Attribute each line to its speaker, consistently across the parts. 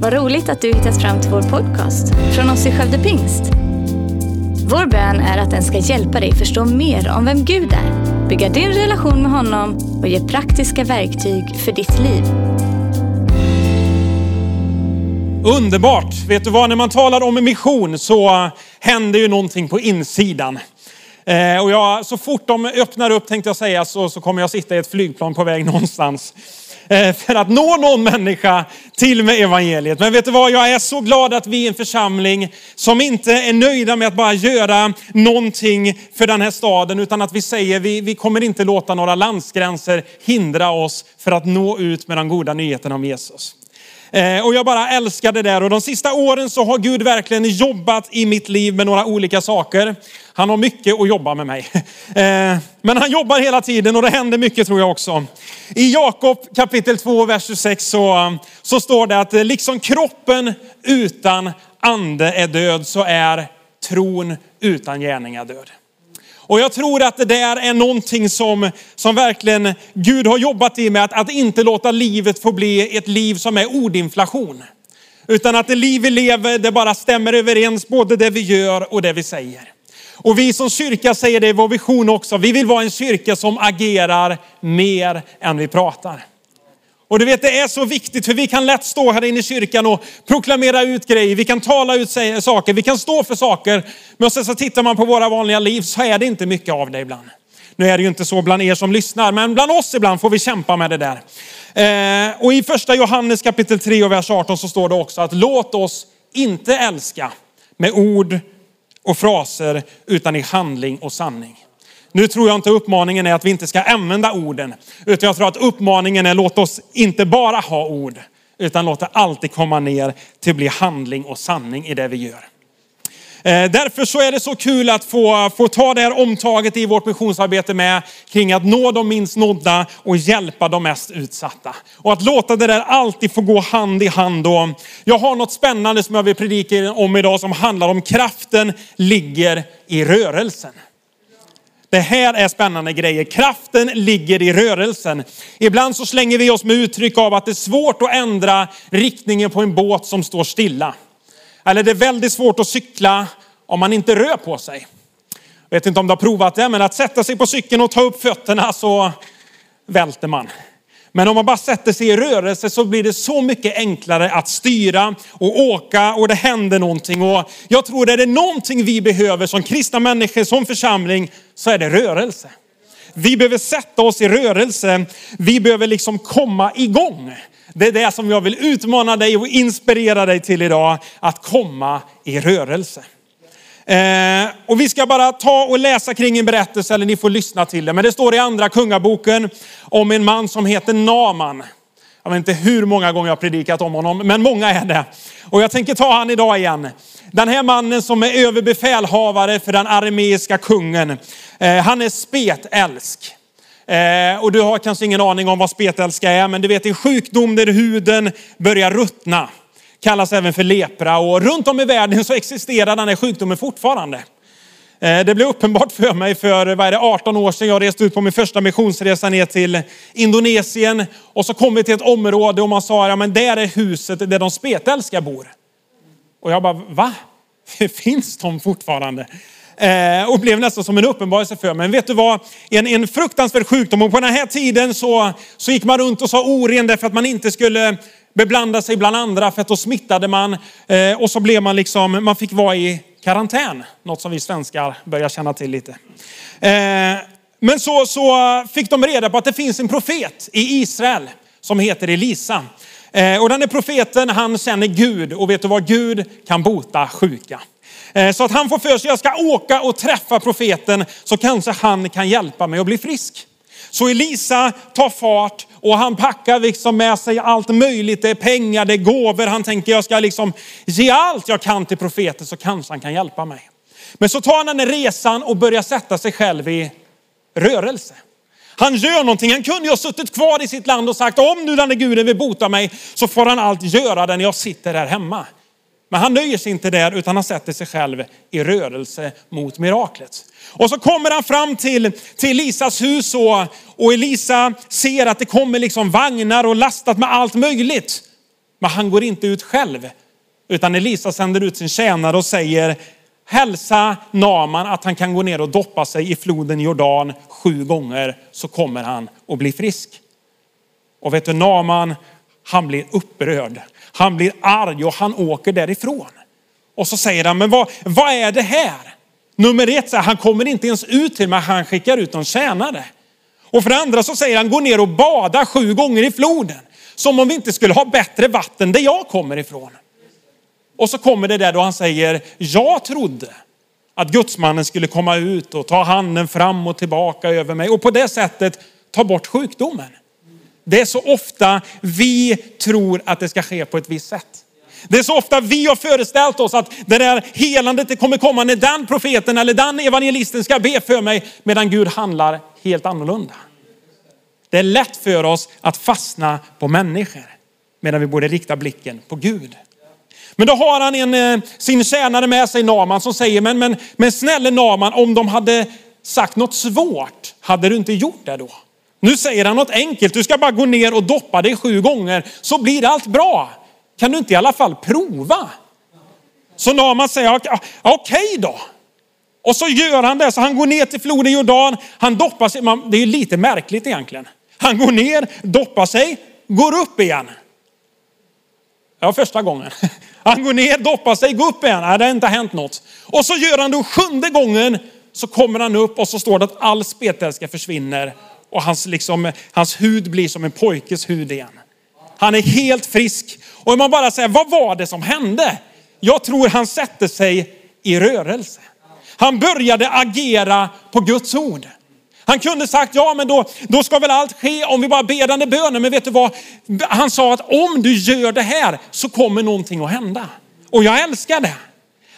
Speaker 1: Vad roligt att du hittat fram till vår podcast från oss i Skövde Pingst. Vår bön är att den ska hjälpa dig förstå mer om vem Gud är, bygga din relation med honom och ge praktiska verktyg för ditt liv.
Speaker 2: Underbart! Vet du vad, när man talar om mission så uh, händer ju någonting på insidan. Eh, och jag, så fort de öppnar upp tänkte jag säga så, så kommer jag sitta i ett flygplan på väg någonstans. Eh, för att nå någon människa till med evangeliet. Men vet du vad, jag är så glad att vi är en församling som inte är nöjda med att bara göra någonting för den här staden, utan att vi säger vi, vi kommer inte låta några landsgränser hindra oss för att nå ut med de goda nyheterna om Jesus. Eh, och jag bara älskar det där. Och de sista åren så har Gud verkligen jobbat i mitt liv med några olika saker. Han har mycket att jobba med mig. Eh, men han jobbar hela tiden och det händer mycket tror jag också. I Jakob kapitel 2, vers 26 så, så står det att liksom kroppen utan ande är död så är tron utan gärningar död. Och jag tror att det där är någonting som, som verkligen Gud har jobbat i med, att, att inte låta livet få bli ett liv som är ordinflation. Utan att det liv vi lever, det bara stämmer överens, både det vi gör och det vi säger. Och vi som kyrka säger det i vår vision också, vi vill vara en kyrka som agerar mer än vi pratar. Och du vet, det är så viktigt för vi kan lätt stå här inne i kyrkan och proklamera ut grejer. Vi kan tala ut saker, vi kan stå för saker. Men sen så tittar man på våra vanliga liv så är det inte mycket av det ibland. Nu är det ju inte så bland er som lyssnar, men bland oss ibland får vi kämpa med det där. Eh, och i första Johannes kapitel 3 och vers 18 så står det också att låt oss inte älska med ord och fraser utan i handling och sanning. Nu tror jag inte uppmaningen är att vi inte ska använda orden, utan jag tror att uppmaningen är låt oss inte bara ha ord, utan låt det alltid komma ner till att bli handling och sanning i det vi gör. Eh, därför så är det så kul att få, få ta det här omtaget i vårt missionsarbete med kring att nå de minst nådda och hjälpa de mest utsatta. Och att låta det där alltid få gå hand i hand. Och jag har något spännande som jag vill predika om idag som handlar om kraften ligger i rörelsen. Det här är spännande grejer. Kraften ligger i rörelsen. Ibland så slänger vi oss med uttryck av att det är svårt att ändra riktningen på en båt som står stilla. Eller det är väldigt svårt att cykla om man inte rör på sig. Jag vet inte om du har provat det, men att sätta sig på cykeln och ta upp fötterna så välter man. Men om man bara sätter sig i rörelse så blir det så mycket enklare att styra och åka och det händer någonting. Och jag tror att är det någonting vi behöver som kristna människor, som församling, så är det rörelse. Vi behöver sätta oss i rörelse. Vi behöver liksom komma igång. Det är det som jag vill utmana dig och inspirera dig till idag, att komma i rörelse. Eh, och vi ska bara ta och läsa kring en berättelse, eller ni får lyssna till det. Men det står i andra kungaboken om en man som heter Naman. Jag vet inte hur många gånger jag har predikat om honom, men många är det. Och jag tänker ta han idag igen. Den här mannen som är överbefälhavare för den armeiska kungen. Eh, han är spetälsk. Eh, och du har kanske ingen aning om vad spetälska är, men du vet en sjukdom där huden börjar ruttna. Kallas även för lepra och runt om i världen så existerar den här sjukdomen fortfarande. Eh, det blev uppenbart för mig för vad är det, 18 år sedan jag reste ut på min första missionsresa ner till Indonesien. Och så kom vi till ett område och man sa, ja men där är huset där de spetälska bor. Och jag bara, va? Finns de fortfarande? Eh, och blev nästan som en uppenbarelse för mig. Men vet du vad? En, en fruktansvärd sjukdom. Och på den här tiden så, så gick man runt och sa oren därför att man inte skulle beblanda sig bland andra för att då smittade man. Eh, och så blev man liksom, man fick vara i karantän. Något som vi svenskar börjar känna till lite. Eh, men så, så fick de reda på att det finns en profet i Israel som heter Elisa. Eh, och den är profeten, han känner Gud och vet du vad? Gud kan bota sjuka. Så att han får för sig, jag ska åka och träffa profeten så kanske han kan hjälpa mig att bli frisk. Så Elisa tar fart och han packar liksom med sig allt möjligt. Det är pengar, det är gåvor. Han tänker jag ska liksom ge allt jag kan till profeten så kanske han kan hjälpa mig. Men så tar han den här resan och börjar sätta sig själv i rörelse. Han gör någonting. Han kunde ju ha suttit kvar i sitt land och sagt om nu den guden vill bota mig så får han allt göra det när jag sitter här hemma. Men han nöjer sig inte där utan han sätter sig själv i rörelse mot miraklet. Och så kommer han fram till, till Elisas hus och, och Elisa ser att det kommer liksom vagnar och lastat med allt möjligt. Men han går inte ut själv. Utan Elisa sänder ut sin tjänare och säger, hälsa Naman att han kan gå ner och doppa sig i floden Jordan sju gånger så kommer han att bli frisk. Och vet du, Naman, han blir upprörd. Han blir arg och han åker därifrån. Och så säger han, men vad, vad är det här? Nummer ett, så här, han kommer inte ens ut till mig, han skickar ut någon tjänare. Och för det andra så säger han, gå ner och bada sju gånger i floden. Som om vi inte skulle ha bättre vatten där jag kommer ifrån. Och så kommer det där då han säger, jag trodde att gudsmannen skulle komma ut och ta handen fram och tillbaka över mig och på det sättet ta bort sjukdomen. Det är så ofta vi tror att det ska ske på ett visst sätt. Det är så ofta vi har föreställt oss att det där helandet det kommer komma när den profeten eller den evangelisten ska be för mig, medan Gud handlar helt annorlunda. Det är lätt för oss att fastna på människor, medan vi borde rikta blicken på Gud. Men då har han en, eh, sin tjänare med sig, Naman, som säger, men, men, men snälla Naman, om de hade sagt något svårt, hade du inte gjort det då? Nu säger han något enkelt, du ska bara gå ner och doppa dig sju gånger så blir allt bra. Kan du inte i alla fall prova? Så Naman säger, okej okay då. Och så gör han det, så han går ner till floden Jordan, han doppar sig, det är lite märkligt egentligen. Han går ner, doppar sig, går upp igen. Ja, första gången. Han går ner, doppar sig, går upp igen. Nej, det har inte hänt något. Och så gör han det sjunde gången så kommer han upp och så står det att all spetälska försvinner och hans, liksom, hans hud blir som en pojkes hud igen. Han är helt frisk. Och man bara säger, vad var det som hände? Jag tror han sätter sig i rörelse. Han började agera på Guds ord. Han kunde sagt, ja men då, då ska väl allt ske om vi bara ber den bönen. Men vet du vad? Han sa att om du gör det här så kommer någonting att hända. Och jag älskar det.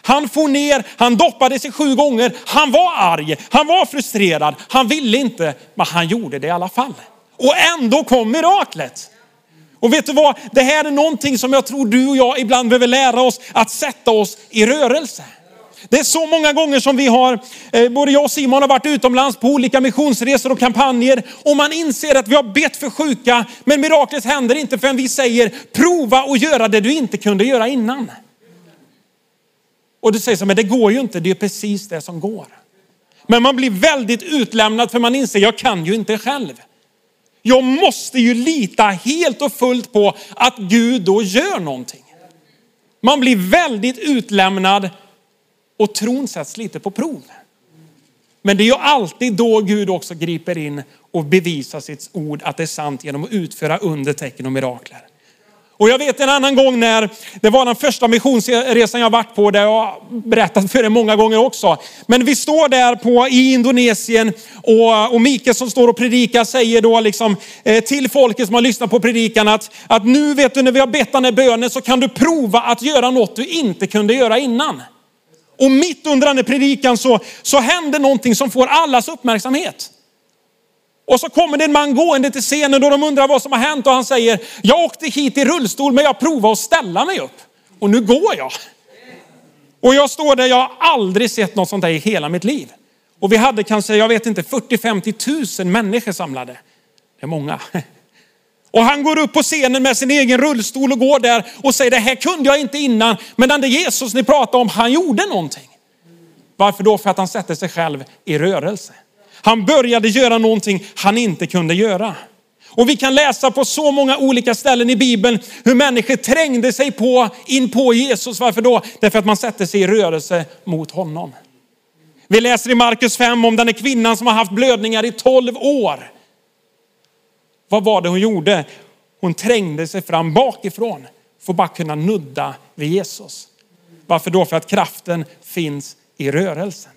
Speaker 2: Han for ner, han doppade sig sju gånger. Han var arg, han var frustrerad, han ville inte, men han gjorde det i alla fall. Och ändå kom miraklet. Och vet du vad? Det här är någonting som jag tror du och jag ibland behöver lära oss att sätta oss i rörelse. Det är så många gånger som vi har, eh, både jag och Simon har varit utomlands på olika missionsresor och kampanjer och man inser att vi har bett för sjuka, men miraklet händer inte förrän vi säger prova och göra det du inte kunde göra innan. Och du säger så, men det går ju inte, det är precis det som går. Men man blir väldigt utlämnad för man inser, jag kan ju inte själv. Jag måste ju lita helt och fullt på att Gud då gör någonting. Man blir väldigt utlämnad och tron sätts lite på prov. Men det är ju alltid då Gud också griper in och bevisar sitt ord att det är sant genom att utföra undertecken och mirakler. Och jag vet en annan gång när det var den första missionsresan jag varit på, där jag berättat för er många gånger också. Men vi står där på, i Indonesien och, och Mikael som står och predikar säger då liksom eh, till folket som har lyssnat på predikan att, att nu vet du när vi har bett den här bönen så kan du prova att göra något du inte kunde göra innan. Och mitt under den här predikan så, så händer någonting som får allas uppmärksamhet. Och så kommer det en man gående till scenen och de undrar vad som har hänt och han säger, jag åkte hit i rullstol men jag provade att ställa mig upp. Och nu går jag. Och jag står där, jag har aldrig sett något sånt där i hela mitt liv. Och vi hade kanske, jag vet inte, 40-50 tusen människor samlade. Det är många. Och han går upp på scenen med sin egen rullstol och går där och säger, det här kunde jag inte innan, men den där Jesus ni pratade om, han gjorde någonting. Varför då? För att han sätter sig själv i rörelse. Han började göra någonting han inte kunde göra. Och vi kan läsa på så många olika ställen i Bibeln hur människor trängde sig på, in på Jesus. Varför då? Därför att man sätter sig i rörelse mot honom. Vi läser i Markus 5 om den här kvinnan som har haft blödningar i 12 år. Vad var det hon gjorde? Hon trängde sig fram bakifrån för att bara kunna nudda vid Jesus. Varför då? För att kraften finns i rörelsen.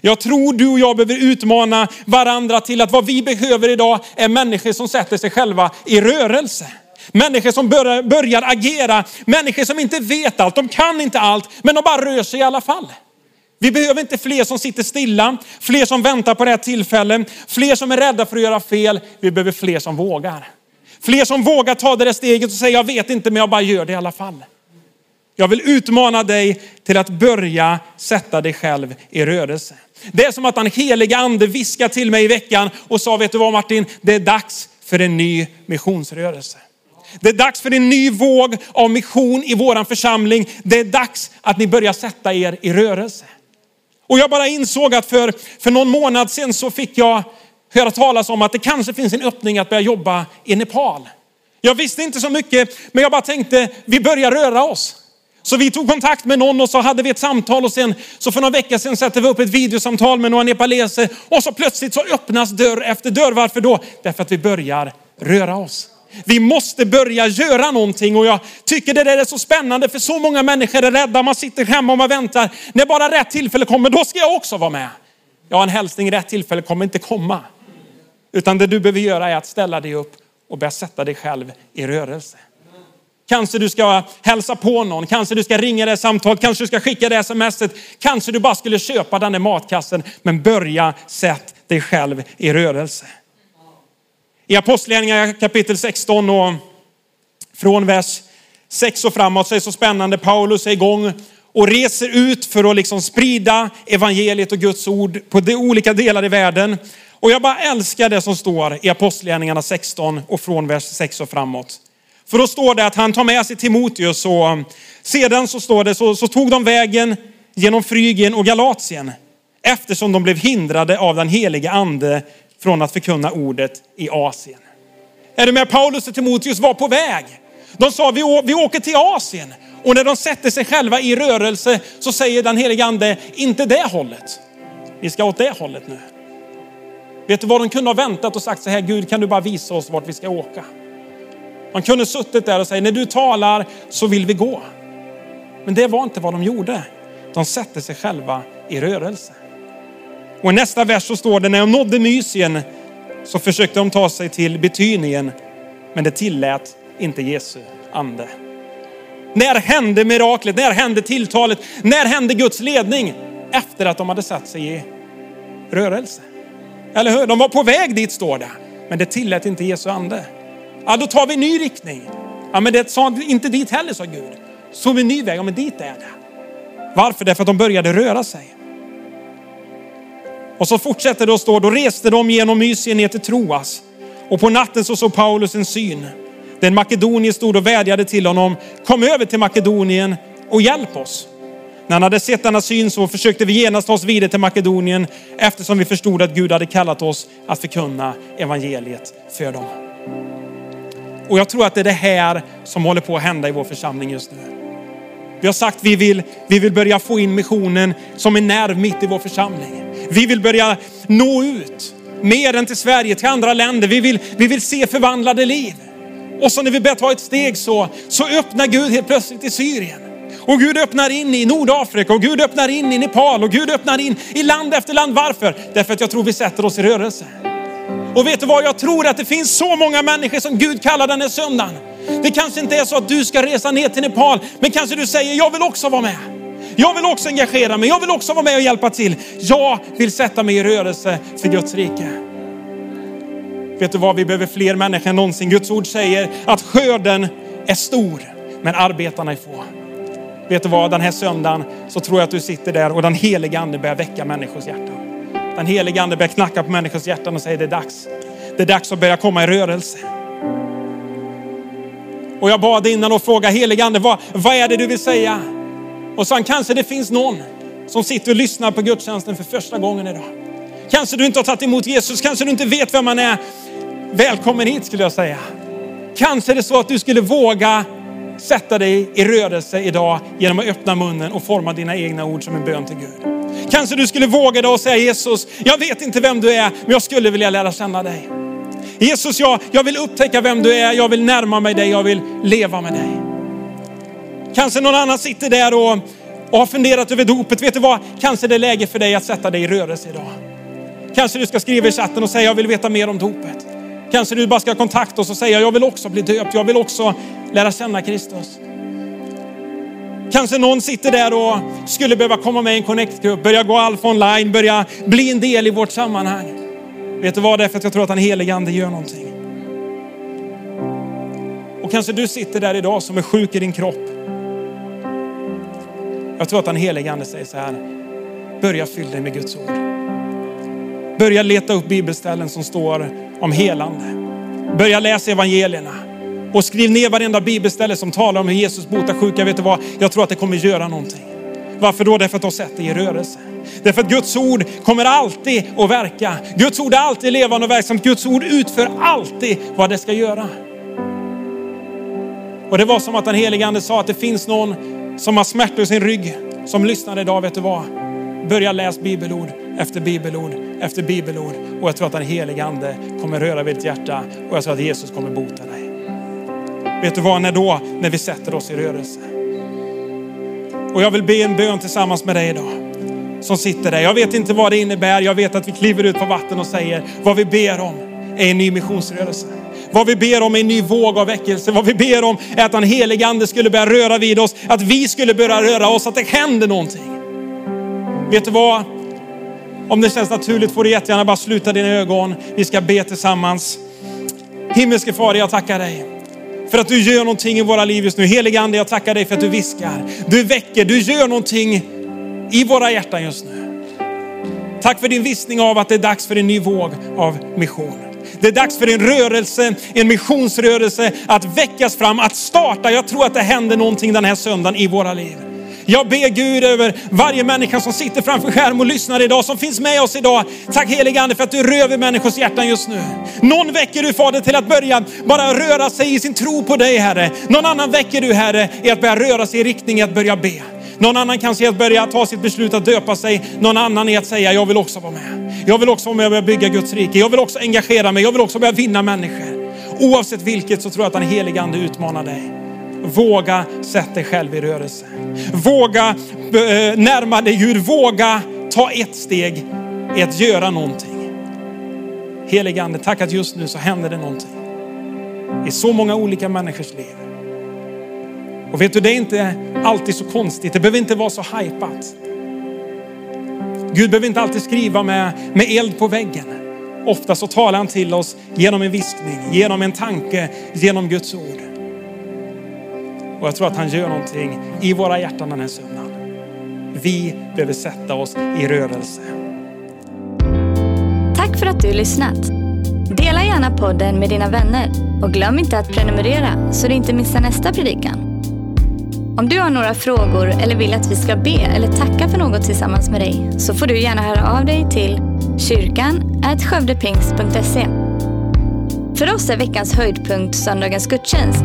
Speaker 2: Jag tror du och jag behöver utmana varandra till att vad vi behöver idag är människor som sätter sig själva i rörelse. Människor som börjar, börjar agera, människor som inte vet allt, de kan inte allt, men de bara rör sig i alla fall. Vi behöver inte fler som sitter stilla, fler som väntar på rätt tillfälle, fler som är rädda för att göra fel. Vi behöver fler som vågar. Fler som vågar ta det där steget och säga, jag vet inte men jag bara gör det i alla fall. Jag vill utmana dig till att börja sätta dig själv i rörelse. Det är som att den heliga ande viskade till mig i veckan och sa, vet du vad Martin, det är dags för en ny missionsrörelse. Det är dags för en ny våg av mission i våran församling. Det är dags att ni börjar sätta er i rörelse. Och jag bara insåg att för, för någon månad sedan så fick jag höra talas om att det kanske finns en öppning att börja jobba i Nepal. Jag visste inte så mycket, men jag bara tänkte, vi börjar röra oss. Så vi tog kontakt med någon och så hade vi ett samtal och sen så för några veckor sedan satte vi upp ett videosamtal med några nepaleser och så plötsligt så öppnas dörr efter dörr. Varför då? Därför att vi börjar röra oss. Vi måste börja göra någonting och jag tycker det där är så spännande för så många människor är rädda. Man sitter hemma och man väntar. När bara rätt tillfälle kommer, då ska jag också vara med. Ja, en hälsning, rätt tillfälle kommer inte komma. Utan det du behöver göra är att ställa dig upp och börja sätta dig själv i rörelse. Kanske du ska hälsa på någon, kanske du ska ringa det samtalet, kanske du ska skicka det smset, kanske du bara skulle köpa den där matkassen. Men börja sätt dig själv i rörelse. I Apostlagärningarna kapitel 16 och från vers 6 och framåt så är det så spännande. Paulus är igång och reser ut för att liksom sprida evangeliet och Guds ord på de olika delar i världen. Och jag bara älskar det som står i Apostlagärningarna 16 och från vers 6 och framåt. För då står det att han tar med sig Timoteus och um, sedan så står det så, så tog de vägen genom Frygien och Galatien eftersom de blev hindrade av den helige ande från att förkunna ordet i Asien. Är du med? Paulus och Timoteus var på väg. De sa vi, vi åker till Asien. Och när de sätter sig själva i rörelse så säger den helige ande, inte det hållet. Vi ska åt det hållet nu. Vet du vad, de kunde ha väntat och sagt så här, Gud kan du bara visa oss vart vi ska åka. Man kunde suttit där och säga, när du talar så vill vi gå. Men det var inte vad de gjorde. De sätter sig själva i rörelse. Och i nästa vers så står det, när de nådde Mysien så försökte de ta sig till Betynien, men det tillät inte Jesu ande. När hände miraklet? När hände tilltalet? När hände Guds ledning? Efter att de hade satt sig i rörelse. Eller hur? De var på väg dit står det. Men det tillät inte Jesu ande. Ja, då tar vi en ny riktning. Ja, men det sa inte dit heller, sa Gud. Så vi en ny väg, ja men dit är det. Varför? Därför att de började röra sig. Och så fortsätter det att stå, då reste de genom Mysien ner till Troas. Och på natten så såg Paulus en syn. Den makedonier stod och vädjade till honom, kom över till Makedonien och hjälp oss. När han hade sett denna syn så försökte vi genast ta oss vidare till Makedonien eftersom vi förstod att Gud hade kallat oss att förkunna evangeliet för dem. Och jag tror att det är det här som håller på att hända i vår församling just nu. Vi har sagt att vi vill, vi vill börja få in missionen som en nerv mitt i vår församling. Vi vill börja nå ut mer än till Sverige, till andra länder. Vi vill, vi vill se förvandlade liv. Och så när vi börjar ta ett steg så, så öppnar Gud helt plötsligt i Syrien. Och Gud öppnar in i Nordafrika och Gud öppnar in i Nepal och Gud öppnar in i land efter land. Varför? Därför att jag tror vi sätter oss i rörelse. Och vet du vad? Jag tror att det finns så många människor som Gud kallar den här söndagen. Det kanske inte är så att du ska resa ner till Nepal, men kanske du säger, jag vill också vara med. Jag vill också engagera mig, jag vill också vara med och hjälpa till. Jag vill sätta mig i rörelse för Guds rike. Vet du vad, vi behöver fler människor än någonsin. Guds ord säger att skörden är stor, men arbetarna är få. Vet du vad, den här söndagen så tror jag att du sitter där och den heliga ande börjar väcka människors hjärtan. Den helige ande börjar knacka på människors hjärtan och säger det är dags. Det är dags att börja komma i rörelse. Och jag bad innan och frågade helige ande, vad, vad är det du vill säga? Och sen kanske det finns någon som sitter och lyssnar på gudstjänsten för första gången idag. Kanske du inte har tagit emot Jesus, kanske du inte vet vem man är. Välkommen hit skulle jag säga. Kanske är det så att du skulle våga sätta dig i rörelse idag genom att öppna munnen och forma dina egna ord som en bön till Gud. Kanske du skulle våga dig och säga Jesus, jag vet inte vem du är, men jag skulle vilja lära känna dig. Jesus, jag, jag vill upptäcka vem du är, jag vill närma mig dig, jag vill leva med dig. Kanske någon annan sitter där och, och har funderat över dopet. Vet du vad? Kanske det är läge för dig att sätta dig i rörelse idag. Kanske du ska skriva i chatten och säga, jag vill veta mer om dopet. Kanske du bara ska kontakta oss och säga, jag vill också bli döpt, jag vill också lära känna Kristus. Kanske någon sitter där och skulle behöva komma med i en connect-grupp, börja gå alfa online, börja bli en del i vårt sammanhang. Vet du vad? Det är för att jag tror att den helige ande gör någonting. Och kanske du sitter där idag som är sjuk i din kropp. Jag tror att den helige ande säger så här, börja fylla dig med Guds ord. Börja leta upp bibelställen som står om helande. Börja läsa evangelierna. Och skriv ner varenda bibelställe som talar om hur Jesus botar sjuka. Vet du vad? Jag tror att det kommer göra någonting. Varför då? Därför att du har sett det i rörelse. Därför att Guds ord kommer alltid att verka. Guds ord är alltid levande och verksamt. Guds ord utför alltid vad det ska göra. Och det var som att den helige ande sa att det finns någon som har smärta i sin rygg, som lyssnar idag, vet du vad? Börja läs bibelord efter bibelord efter bibelord. Och jag tror att den helige ande kommer röra vid ditt hjärta och jag tror att Jesus kommer bota dig. Vet du vad, när då? När vi sätter oss i rörelse. Och jag vill be en bön tillsammans med dig idag. Som sitter där. Jag vet inte vad det innebär. Jag vet att vi kliver ut på vatten och säger vad vi ber om är en ny missionsrörelse. Vad vi ber om är en ny våg av väckelse. Vad vi ber om är att den helige ande skulle börja röra vid oss. Att vi skulle börja röra oss, att det händer någonting. Vet du vad? Om det känns naturligt får du jättegärna bara sluta dina ögon. Vi ska be tillsammans. Himmelske Fader, jag tackar dig för att du gör någonting i våra liv just nu. Helige Ande, jag tackar dig för att du viskar, du väcker, du gör någonting i våra hjärtan just nu. Tack för din viskning av att det är dags för en ny våg av mission. Det är dags för en rörelse, en missionsrörelse att väckas fram, att starta. Jag tror att det händer någonting den här söndagen i våra liv. Jag ber Gud över varje människa som sitter framför skärm och lyssnar idag, som finns med oss idag. Tack helige Ande för att du rör vid människors hjärtan just nu. Någon väcker du Fader till att börja bara röra sig i sin tro på dig Herre. Någon annan väcker du Herre i att börja röra sig i riktning i att börja be. Någon annan kanske är att börja ta sitt beslut att döpa sig. Någon annan är att säga, jag vill också vara med. Jag vill också vara med och börja bygga Guds rike. Jag vill också engagera mig. Jag vill också börja vinna människor. Oavsett vilket så tror jag att den helige Ande utmanar dig. Våga sätta dig själv i rörelse. Våga eh, närma dig Gud. Våga ta ett steg i att göra någonting. Helige Ande, tack att just nu så händer det någonting. I så många olika människors liv. Och vet du, det är inte alltid så konstigt. Det behöver inte vara så hajpat. Gud behöver inte alltid skriva med, med eld på väggen. Ofta så talar han till oss genom en viskning, genom en tanke, genom Guds ord. Och jag tror att han gör någonting i våra hjärtan den här söndagen. Vi behöver sätta oss i rörelse.
Speaker 1: Tack för att du lyssnat. Dela gärna podden med dina vänner och glöm inte att prenumerera så du inte missar nästa predikan. Om du har några frågor eller vill att vi ska be eller tacka för något tillsammans med dig så får du gärna höra av dig till kyrkan skövdepingst.se. För oss är veckans höjdpunkt söndagens gudstjänst